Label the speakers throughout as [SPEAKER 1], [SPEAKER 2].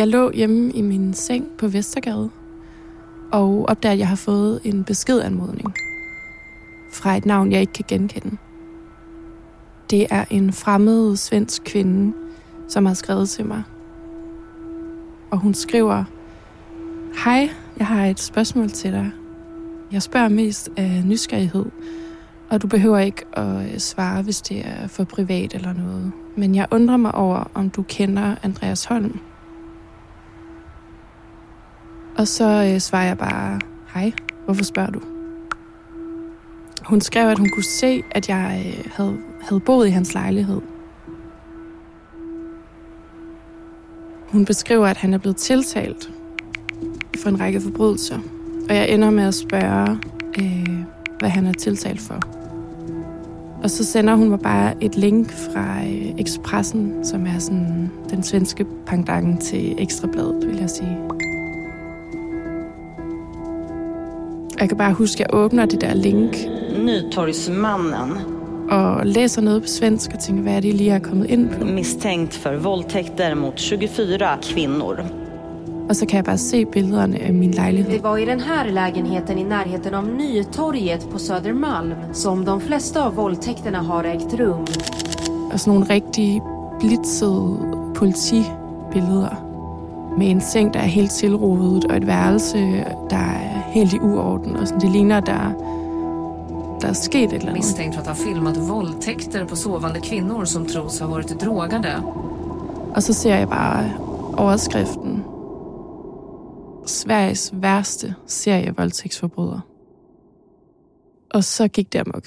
[SPEAKER 1] Jeg lå hjemme i min seng på Vestergade og opdager, at jeg har fået en beskedanmodning fra et navn, jeg ikke kan genkende. Det er en fremmed svensk kvinde, som har skrevet til mig. Og hun skriver, Hej, jeg har et spørgsmål til dig. Jeg spørger mest af nysgerrighed, og du behøver ikke at øh, svare, hvis det er for privat eller noget. Men jeg undrer mig over, om du kender Andreas Holm. Og så øh, svarer jeg bare, hej, hvorfor spørger du? Hun skrev, at hun kunne se, at jeg øh, havde, havde boet i hans lejlighed. Hun beskriver, at han er blevet tiltalt for en række forbrydelser. Og jeg ender med at spørge, øh, hvad han er tiltalt for. Og så sender hun mig bare et link fra øh, Expressen, som er sådan den svenske pangdangen til Ekstrabladet, vil jeg sige. Jeg kan bare huske, at jeg åbner det der link
[SPEAKER 2] Nytorgsmannen
[SPEAKER 1] og læser noget på svensk og tænker, hvad er det lige er kommet ind på?
[SPEAKER 2] misstänkt för våldtäkter mot 24 kvinnor.
[SPEAKER 1] Og så kan jeg bare se billederne af min lejlighed.
[SPEAKER 3] Det var i den här lägenheten i närheten av Nytorget på Södermalm som de flesta av våldtäkterna har ägt rum.
[SPEAKER 1] Og sådan nogle rigtig blitzede politibilleder. Med en seng, der er helt tilrodet, og et værelse, der er helt i uorden. Og sådan, det ligner, der, der er sket et eller andet.
[SPEAKER 4] misstänkt för att ha filmat våldtäkter på sovande kvinnor som tros ha varit drogade.
[SPEAKER 1] Og så ser jeg bare overskriften. Sveriges værste serie voldtægtsforbryder. Og så gik det amok.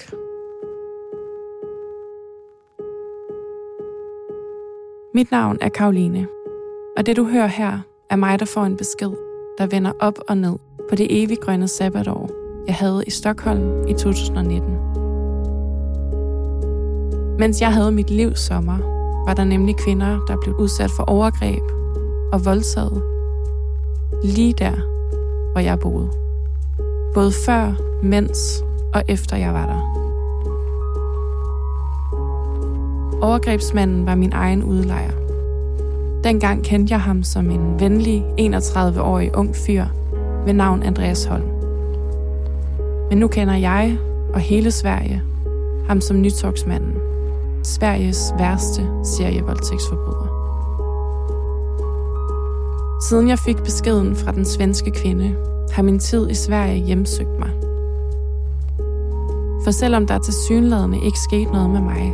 [SPEAKER 1] Mit navn er Karoline, og det du hører her er mig, der får en besked, der vender op og ned på det evig grønne sabbatår, jeg havde i Stockholm i 2019. Mens jeg havde mit livs sommer, var der nemlig kvinder, der blev udsat for overgreb og voldtaget. Lige der, hvor jeg boede. Både før, mens og efter jeg var der. Overgrebsmanden var min egen udlejer. Dengang kendte jeg ham som en venlig 31-årig ung fyr ved navn Andreas Holm. Men nu kender jeg og hele Sverige ham som nytogsmanden. Sveriges værste serievoldtægtsforbryder. Siden jeg fik beskeden fra den svenske kvinde, har min tid i Sverige hjemsøgt mig. For selvom der til synladende ikke skete noget med mig,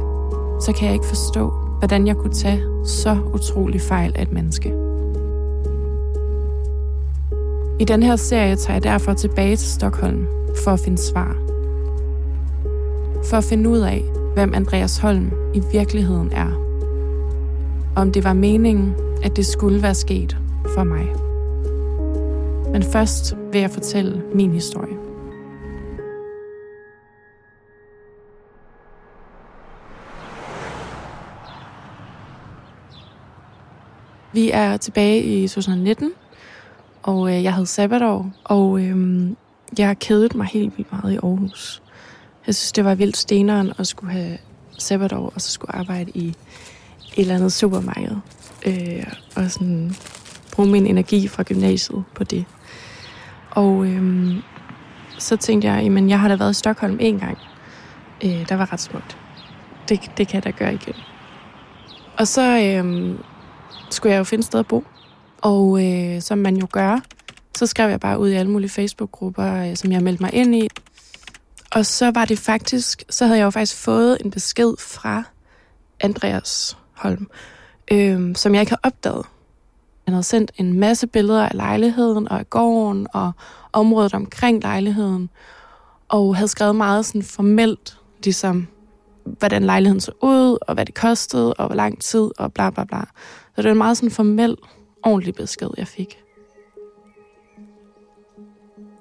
[SPEAKER 1] så kan jeg ikke forstå, hvordan jeg kunne tage så utrolig fejl af et menneske. I den her serie tager jeg derfor tilbage til Stockholm for at finde svar. For at finde ud af, hvem Andreas Holm i virkeligheden er. Om det var meningen, at det skulle være sket for mig. Men først vil jeg fortælle min historie. Vi er tilbage i 2019, og øh, jeg havde sabbatår, og øh, jeg har kædet mig helt vildt meget i Aarhus. Jeg synes, det var vildt steneren at skulle have sabbatår, og så skulle arbejde i et eller andet supermarked. Øh, og sådan bruge min energi fra gymnasiet på det. Og øh, så tænkte jeg, jamen jeg har da været i Stockholm en gang. Øh, der var ret smukt. Det, det kan jeg da gøre igen. Og så øh, skulle jeg jo finde et sted at bo. Og øh, som man jo gør, så skrev jeg bare ud i alle mulige Facebook-grupper, øh, som jeg meldte mig ind i. Og så var det faktisk, så havde jeg jo faktisk fået en besked fra Andreas Holm, øh, som jeg ikke havde opdaget. Han havde sendt en masse billeder af lejligheden og af gården og området omkring lejligheden, og havde skrevet meget sådan formelt, ligesom hvordan lejligheden så ud, og hvad det kostede, og hvor lang tid, og bla bla bla. Så det var en meget sådan formel, ordentlig besked, jeg fik.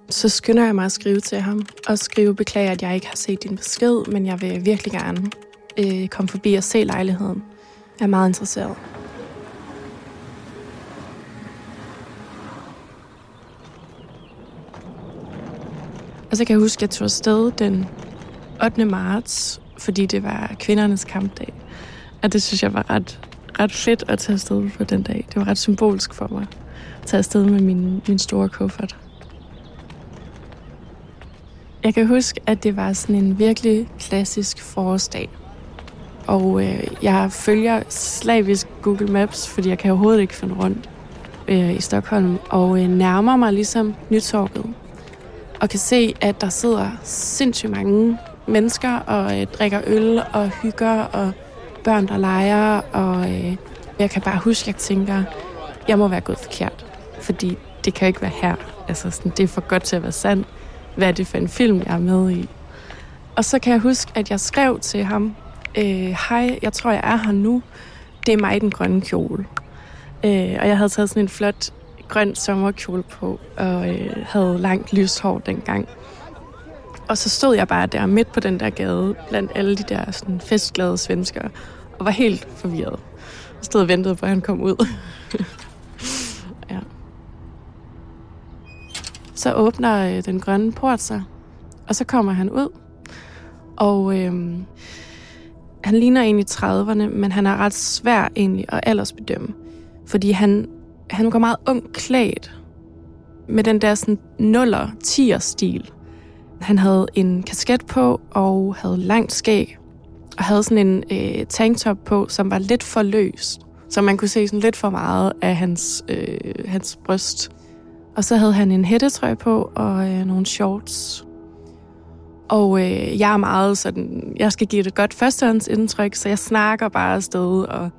[SPEAKER 1] så skynder jeg mig at skrive til ham, og skrive, beklager, at jeg ikke har set din besked, men jeg vil virkelig gerne øh, komme forbi og se lejligheden. Jeg er meget interesseret. Og så kan jeg huske, at jeg tog afsted den 8. marts, fordi det var kvindernes kampdag. Og det synes jeg var ret, ret fedt at tage afsted på den dag. Det var ret symbolsk for mig at tage afsted med min, min store kuffert. Jeg kan huske, at det var sådan en virkelig klassisk forårsdag. Og øh, jeg følger slavisk Google Maps, fordi jeg kan overhovedet ikke finde rundt øh, i Stockholm. Og øh, nærmer mig ligesom Nytorvet. Og kan se, at der sidder sindssygt mange mennesker og øh, drikker øl og hygger og børn, der leger. Og øh, jeg kan bare huske, at jeg tænker, jeg må være gået forkert. Fordi det kan ikke være her. Altså, sådan, det er for godt til at være sandt. Hvad er det for en film, jeg er med i? Og så kan jeg huske, at jeg skrev til ham, øh, hej, jeg tror, jeg er her nu. Det er mig i den grønne kjole. Øh, og jeg havde taget sådan en flot grøn sommerkjole på, og øh, havde langt lyst hår dengang. Og så stod jeg bare der midt på den der gade, blandt alle de der sådan, festglade svenskere, og var helt forvirret. Jeg stod og ventede på, at han kom ud. ja. Så åbner øh, den grønne port sig, og så kommer han ud. Og øh, han ligner egentlig 30'erne, men han er ret svær egentlig at aldersbedømme. Fordi han, han går meget ung klædt med den der sådan nuller 10'er stil. Han havde en kasket på og havde langt skæg og havde sådan en øh, tanktop på, som var lidt for løs, Så man kunne se sådan lidt for meget af hans, øh, hans bryst. Og så havde han en hættetrøje på og øh, nogle shorts. Og øh, jeg er meget sådan, jeg skal give det et godt førstehåndsindtryk, så jeg snakker bare afsted og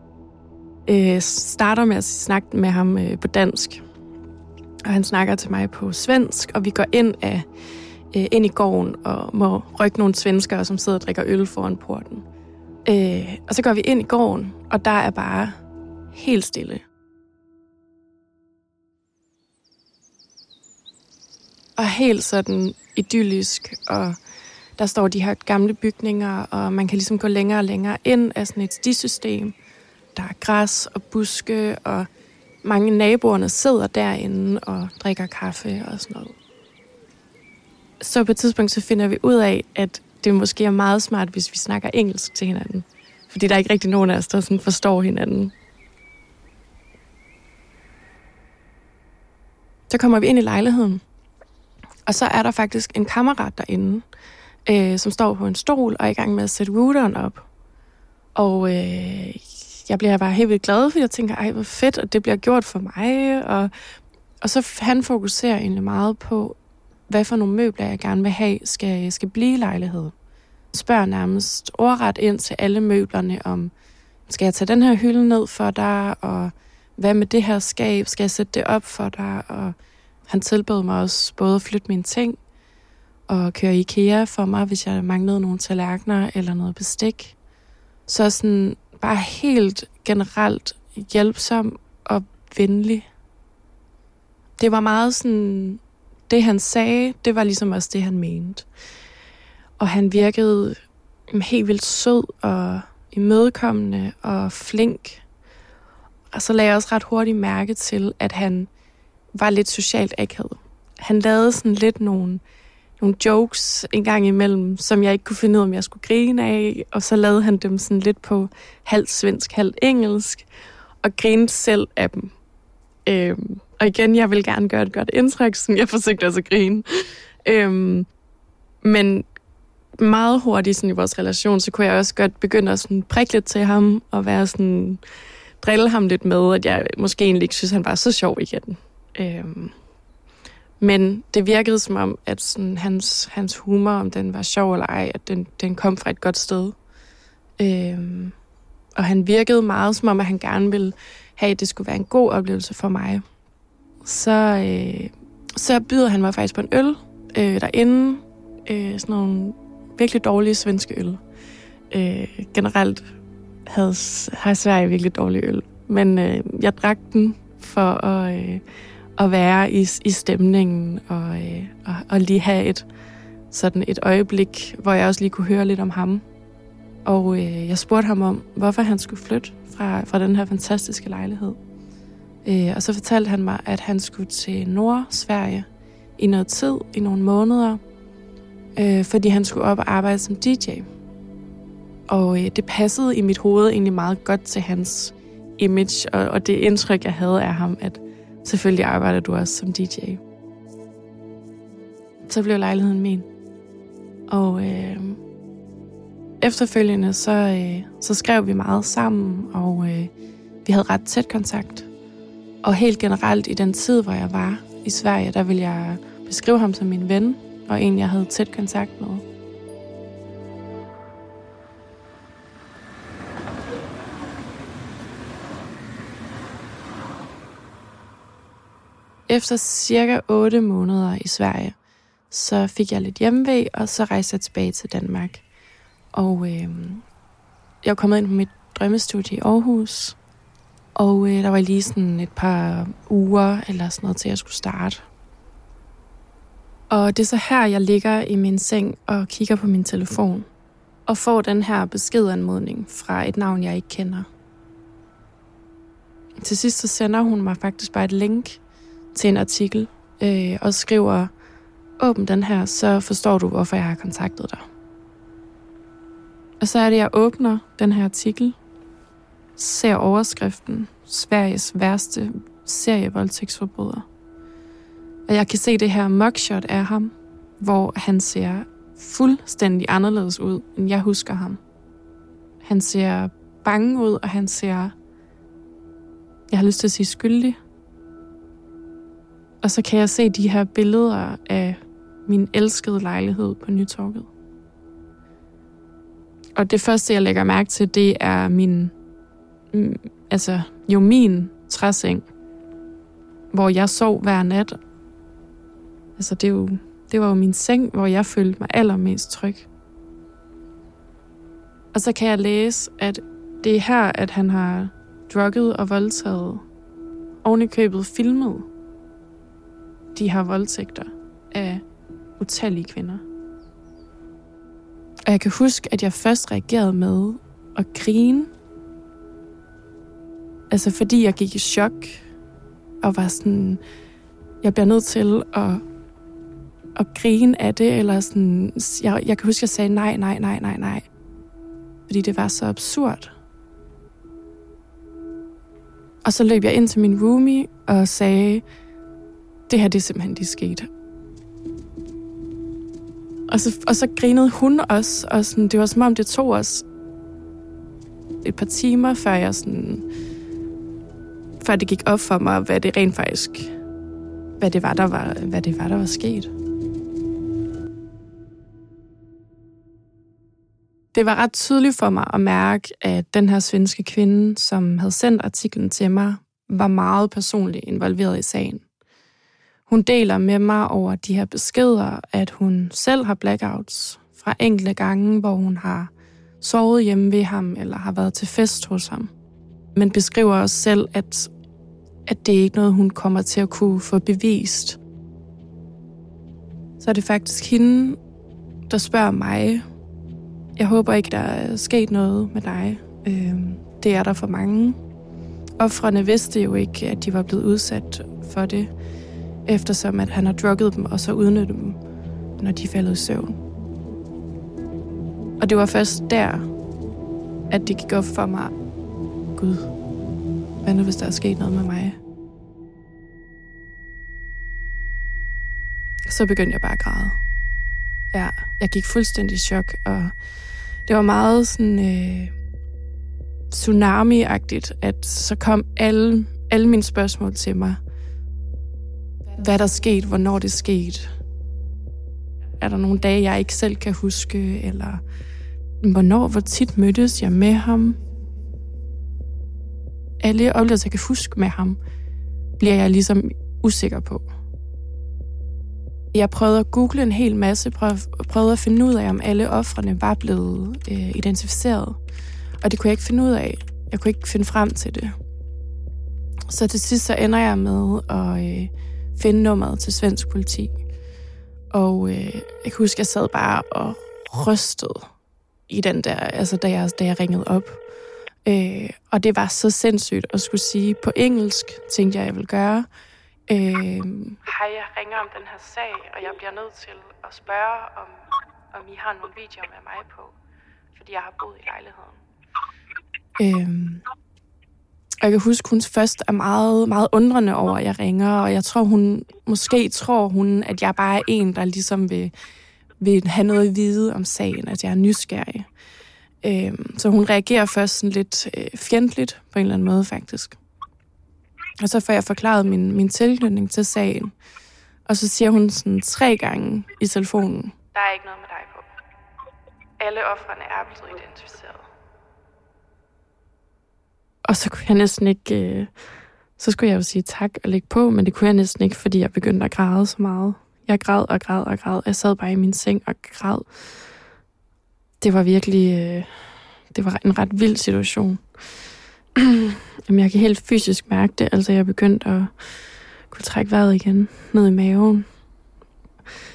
[SPEAKER 1] øh, starter med at snakke med ham øh, på dansk. Og han snakker til mig på svensk, og vi går ind af øh, ind i gården og må rykke nogle svenskere, som sidder og drikker øl foran porten. Øh, og så går vi ind i gården, og der er bare helt stille. Og helt sådan idyllisk, og der står de her gamle bygninger, og man kan ligesom gå længere og længere ind af sådan et stisystem. Der er græs og buske, og mange naboerne sidder derinde og drikker kaffe og sådan noget. Så på et tidspunkt så finder vi ud af, at det måske er meget smart, hvis vi snakker engelsk til hinanden. Fordi der er ikke rigtig nogen af os, der sådan forstår hinanden. Så kommer vi ind i lejligheden, og så er der faktisk en kammerat derinde, øh, som står på en stol og er i gang med at sætte routeren op. Og øh, jeg bliver bare helt vildt glad, fordi jeg tænker, ej, hvor fedt, at det bliver gjort for mig. Og, og så han fokuserer egentlig meget på, hvad for nogle møbler jeg gerne vil have, skal, skal blive i lejlighed. Spørger nærmest ordret ind til alle møblerne om, skal jeg tage den her hylde ned for dig, og hvad med det her skab, skal jeg sætte det op for dig, og han tilbød mig også både at flytte mine ting, og køre IKEA for mig, hvis jeg manglede nogle tallerkener eller noget bestik. Så sådan bare helt generelt hjælpsom og venlig. Det var meget sådan, det han sagde, det var ligesom også det, han mente. Og han virkede mm, helt vildt sød og imødekommende og flink. Og så lagde jeg også ret hurtigt mærke til, at han var lidt socialt akavet. Han lavede sådan lidt nogle, nogle jokes en gang imellem, som jeg ikke kunne finde ud af, om jeg skulle grine af. Og så lavede han dem sådan lidt på halvt svensk, halvt engelsk, og grinede selv af dem. Øhm, og igen, jeg vil gerne gøre et godt indtryk, så jeg forsøgte også at grine. Øhm, men meget hurtigt sådan i vores relation, så kunne jeg også godt begynde at sådan prikke lidt til ham, og være sådan, drille ham lidt med, at jeg måske egentlig ikke synes, han var så sjov igen. Øhm, men det virkede som om, at sådan hans, hans humor, om den var sjov eller ej, at den, den kom fra et godt sted. Øhm, og han virkede meget som om, at han gerne ville have, at det skulle være en god oplevelse for mig. Så, øh, så byder han mig faktisk på en øl øh, derinde. Øh, sådan nogle virkelig dårlige svenske øl. Øh, generelt havde, har Sverige virkelig dårlig øl. Men øh, jeg drak den for at, øh, at være i, i stemningen og, øh, og, og lige have et, sådan et øjeblik, hvor jeg også lige kunne høre lidt om ham. Og øh, jeg spurgte ham om, hvorfor han skulle flytte fra, fra den her fantastiske lejlighed. Øh, og så fortalte han mig, at han skulle til Nord-Sverige i noget tid, i nogle måneder, øh, fordi han skulle op og arbejde som DJ. Og øh, det passede i mit hoved egentlig meget godt til hans image, og, og det indtryk, jeg havde af ham, at selvfølgelig arbejder du også som DJ. Så blev lejligheden min. Og øh, efterfølgende, så, øh, så skrev vi meget sammen, og øh, vi havde ret tæt kontakt. Og helt generelt i den tid, hvor jeg var i Sverige, der ville jeg beskrive ham som min ven, og en, jeg havde tæt kontakt med. Efter cirka 8 måneder i Sverige, så fik jeg lidt hjemmevæg, og så rejste jeg tilbage til Danmark. Og øh, jeg var kommet ind på mit drømmestudie i Aarhus, og øh, der var lige sådan et par uger eller sådan noget til, at jeg skulle starte. Og det er så her, jeg ligger i min seng og kigger på min telefon, og får den her beskedanmodning fra et navn, jeg ikke kender. Til sidst så sender hun mig faktisk bare et link til en artikel, øh, og skriver, åbn den her, så forstår du, hvorfor jeg har kontaktet dig. Og så er det, jeg åbner den her artikel, ser overskriften, Sveriges værste serievoldtægtsforbryder. Og jeg kan se det her mugshot af ham, hvor han ser fuldstændig anderledes ud, end jeg husker ham. Han ser bange ud, og han ser, jeg har lyst til at sige skyldig. Og så kan jeg se de her billeder af min elskede lejlighed på Nytorvet. Og det første, jeg lægger mærke til, det er min, mm, altså jo min træseng, hvor jeg sov hver nat. Altså det, er jo, det var jo min seng, hvor jeg følte mig allermest tryg. Og så kan jeg læse, at det er her, at han har drukket og voldtaget, oven i købet filmet de her voldtægter af utallige kvinder. Og jeg kan huske, at jeg først reagerede med at grine. Altså fordi jeg gik i chok og var sådan, jeg bliver nødt til at, at grine af det, eller sådan, jeg, jeg kan huske, jeg sagde nej, nej, nej, nej, nej. Fordi det var så absurd. Og så løb jeg ind til min roomie og sagde, det her det er simpelthen det skete. Og så, og så grinede hun også, og sådan, det var som om det tog os et par timer, før jeg sådan, før det gik op for mig, hvad det rent faktisk, hvad det var, der var, hvad det var, der var sket. Det var ret tydeligt for mig at mærke, at den her svenske kvinde, som havde sendt artiklen til mig, var meget personligt involveret i sagen. Hun deler med mig over de her beskeder, at hun selv har blackouts fra enkelte gange, hvor hun har sovet hjemme ved ham eller har været til fest hos ham. Men beskriver også selv, at, at det er ikke noget, hun kommer til at kunne få bevist. Så er det faktisk hende, der spørger mig. Jeg håber ikke, der er sket noget med dig. Øhm, det er der for mange. Offrene vidste jo ikke, at de var blevet udsat for det eftersom at han har drukket dem og så udnyttet dem, når de faldet i søvn. Og det var først der, at det gik op for mig, Gud, hvad nu hvis der er sket noget med mig? Så begyndte jeg bare at græde. Ja, jeg gik fuldstændig i chok, og det var meget sådan øh, tsunami-agtigt, at så kom alle, alle mine spørgsmål til mig – hvad der skete, hvornår det skete. Er der nogle dage, jeg ikke selv kan huske, eller hvornår, hvor tit mødtes jeg med ham? Alle oplevelser, jeg kan huske med ham, bliver jeg ligesom usikker på. Jeg prøvede at google en hel masse, prøvede at finde ud af, om alle offrene var blevet øh, identificeret. Og det kunne jeg ikke finde ud af. Jeg kunne ikke finde frem til det. Så til sidst så ender jeg med at øh, finde nummeret til svensk politi. Og øh, jeg kan huske, at jeg sad bare og rystede i den der, altså da jeg, da jeg ringede op. Øh, og det var så sindssygt at skulle sige på engelsk, tænkte jeg, jeg ville gøre. Øh, Hej, jeg ringer om den her sag, og jeg bliver nødt til at spørge, om, om I har nogle videoer med mig på, fordi jeg har boet i lejligheden. Øh, og jeg kan huske, hun først er meget, meget undrende over, at jeg ringer, og jeg tror, hun måske tror hun, at jeg bare er en, der ligesom vil, vil have noget at vide om sagen, at jeg er nysgerrig. Øhm, så hun reagerer først sådan lidt øh, fjendtligt på en eller anden måde, faktisk. Og så får jeg forklaret min, min tilknytning til sagen. Og så siger hun sådan tre gange i telefonen. Der er ikke noget med dig på. Alle offrene er blevet identificeret. Og så kunne jeg næsten ikke... Øh, så skulle jeg jo sige tak og lægge på, men det kunne jeg næsten ikke, fordi jeg begyndte at græde så meget. Jeg græd og græd og græd. Jeg sad bare i min seng og græd. Det var virkelig... Øh, det var en ret vild situation. Jamen, jeg kan helt fysisk mærke det. Altså, jeg begyndte at kunne trække vejret igen ned i maven.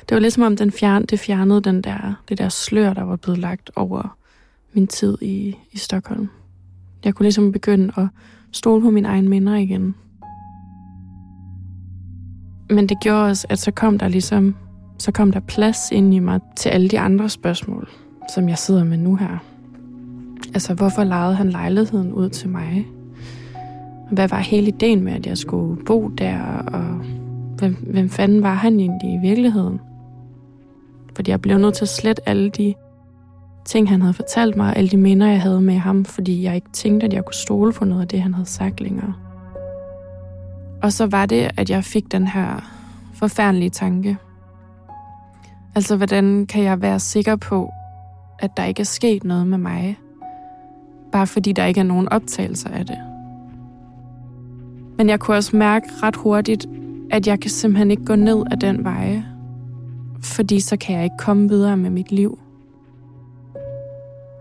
[SPEAKER 1] Det var ligesom om den fjern, det fjernede den der, det der slør, der var blevet lagt over min tid i, i Stockholm. Jeg kunne ligesom begynde at stole på mine egne minder igen. Men det gjorde også, at så kom der ligesom, så kom der plads ind i mig til alle de andre spørgsmål, som jeg sidder med nu her. Altså, hvorfor lejede han lejligheden ud til mig? Hvad var hele ideen med, at jeg skulle bo der? Og hvem, hvem fanden var han egentlig i virkeligheden? Fordi jeg blev nødt til at slette alle de ting, han havde fortalt mig, alle de minder, jeg havde med ham, fordi jeg ikke tænkte, at jeg kunne stole på noget af det, han havde sagt længere. Og så var det, at jeg fik den her forfærdelige tanke. Altså, hvordan kan jeg være sikker på, at der ikke er sket noget med mig, bare fordi der ikke er nogen optagelser af det? Men jeg kunne også mærke ret hurtigt, at jeg kan simpelthen ikke gå ned ad den vej, fordi så kan jeg ikke komme videre med mit liv.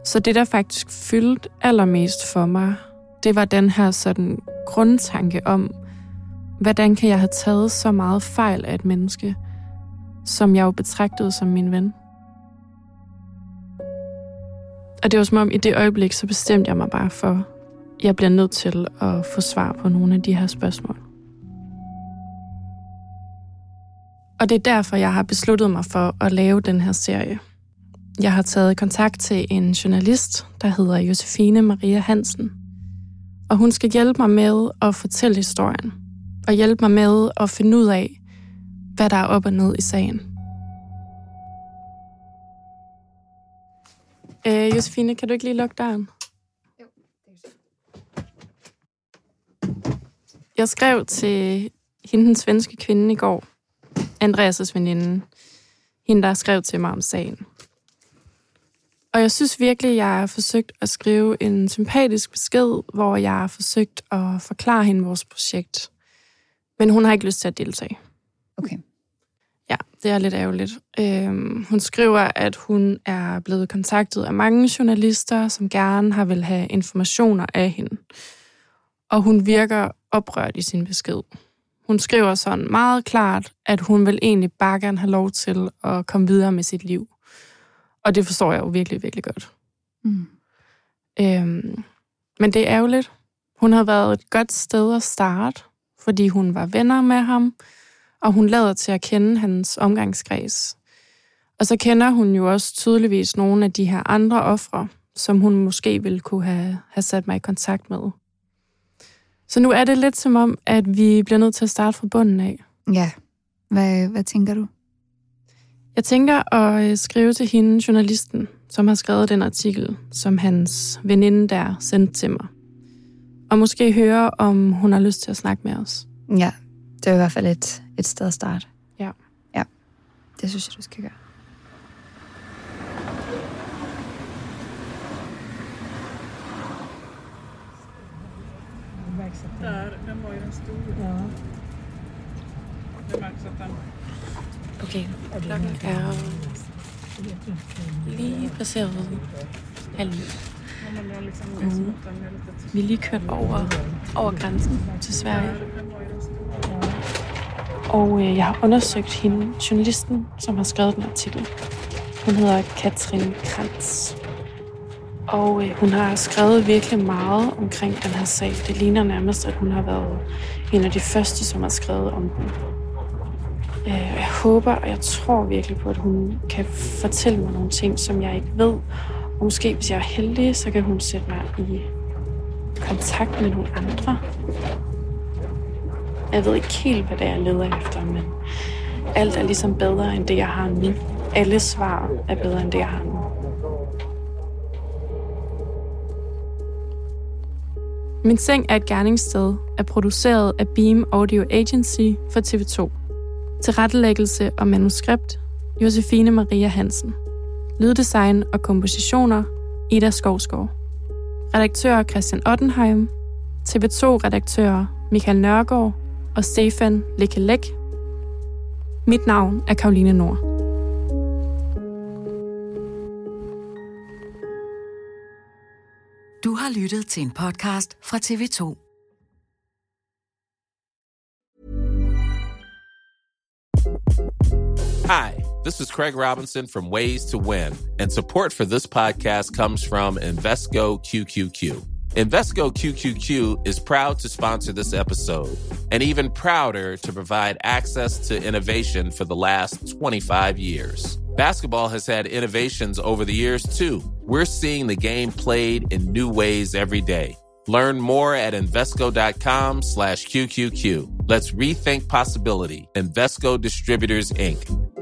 [SPEAKER 1] Så det, der faktisk fyldte allermest for mig, det var den her sådan grundtanke om, hvordan kan jeg have taget så meget fejl af et menneske, som jeg jo betragtede som min ven. Og det var som om i det øjeblik, så bestemte jeg mig bare for, at jeg bliver nødt til at få svar på nogle af de her spørgsmål. Og det er derfor, jeg har besluttet mig for at lave den her serie. Jeg har taget kontakt til en journalist, der hedder Josefine Maria Hansen. Og hun skal hjælpe mig med at fortælle historien. Og hjælpe mig med at finde ud af, hvad der er op og ned i sagen. Øh, Josefine, kan du ikke lige lukke døren? Jo, Jeg skrev til hende, den svenske kvinde i går, Andreas' veninde, hende, der skrev til mig om sagen. Og jeg synes virkelig, jeg har forsøgt at skrive en sympatisk besked, hvor jeg har forsøgt at forklare hende vores projekt. Men hun har ikke lyst til at deltage. Ja, det er lidt ærgerligt. Øhm, hun skriver, at hun er blevet kontaktet af mange journalister, som gerne har vil have informationer af hende. Og hun virker oprørt i sin besked. Hun skriver sådan meget klart, at hun vil egentlig bare gerne have lov til at komme videre med sit liv. Og det forstår jeg jo virkelig, virkelig godt.
[SPEAKER 5] Mm.
[SPEAKER 1] Øhm, men det er ærgerligt. Hun har været et godt sted at starte, fordi hun var venner med ham, og hun lader til at kende hans omgangskreds. Og så kender hun jo også tydeligvis nogle af de her andre ofre, som hun måske ville kunne have, have sat mig i kontakt med. Så nu er det lidt som om, at vi bliver nødt til at starte fra bunden af.
[SPEAKER 5] Ja. Hvad, hvad tænker du?
[SPEAKER 1] Jeg tænker at øh, skrive til hende, journalisten, som har skrevet den artikel, som hans veninde der sendte til mig. Og måske høre, om hun har lyst til at snakke med os.
[SPEAKER 5] Ja, det er i hvert fald et, et sted at starte.
[SPEAKER 1] Ja.
[SPEAKER 5] Ja, det synes jeg, du skal gøre.
[SPEAKER 6] Där, den var ju den stora. Ja. Det märks att den...
[SPEAKER 1] Okay, klokken er lige passeret halv Mm.
[SPEAKER 6] at.
[SPEAKER 1] Vi er lige kørt over, over grænsen til Sverige. Og øh, jeg har undersøgt hende, journalisten, som har skrevet den artikel. Hun hedder Katrin Krantz. Og øh, hun har skrevet virkelig meget omkring den her sag. Det ligner nærmest, at hun har været en af de første, som har skrevet om den. Øh, og jeg håber, og jeg tror virkelig på, at hun kan fortælle mig nogle ting, som jeg ikke ved. Og måske, hvis jeg er heldig, så kan hun sætte mig i kontakt med nogle andre. Jeg ved ikke helt, hvad det er, jeg leder efter, men alt er ligesom bedre end det, jeg har nu. Alle svar er bedre end det, jeg har nu. Min Seng er et gerningssted er produceret af Beam Audio Agency for TV2. Tilrettelæggelse og manuskript Josefine Maria Hansen. Lyddesign og kompositioner Ida Skovsgaard. Redaktør Christian Ottenheim. TV2-redaktører Michael Nørgaard og Stefan Lekelek. Mit navn er Karoline Nord.
[SPEAKER 7] Du har lyttet til en podcast fra TV2.
[SPEAKER 8] Hi, this is Craig Robinson from Ways to Win, and support for this podcast comes from Invesco QQQ. Invesco QQQ is proud to sponsor this episode and even prouder to provide access to innovation for the last 25 years. Basketball has had innovations over the years too. We're seeing the game played in new ways every day. Learn more at Invesco.com slash QQQ. Let's rethink possibility. Invesco Distributors, Inc.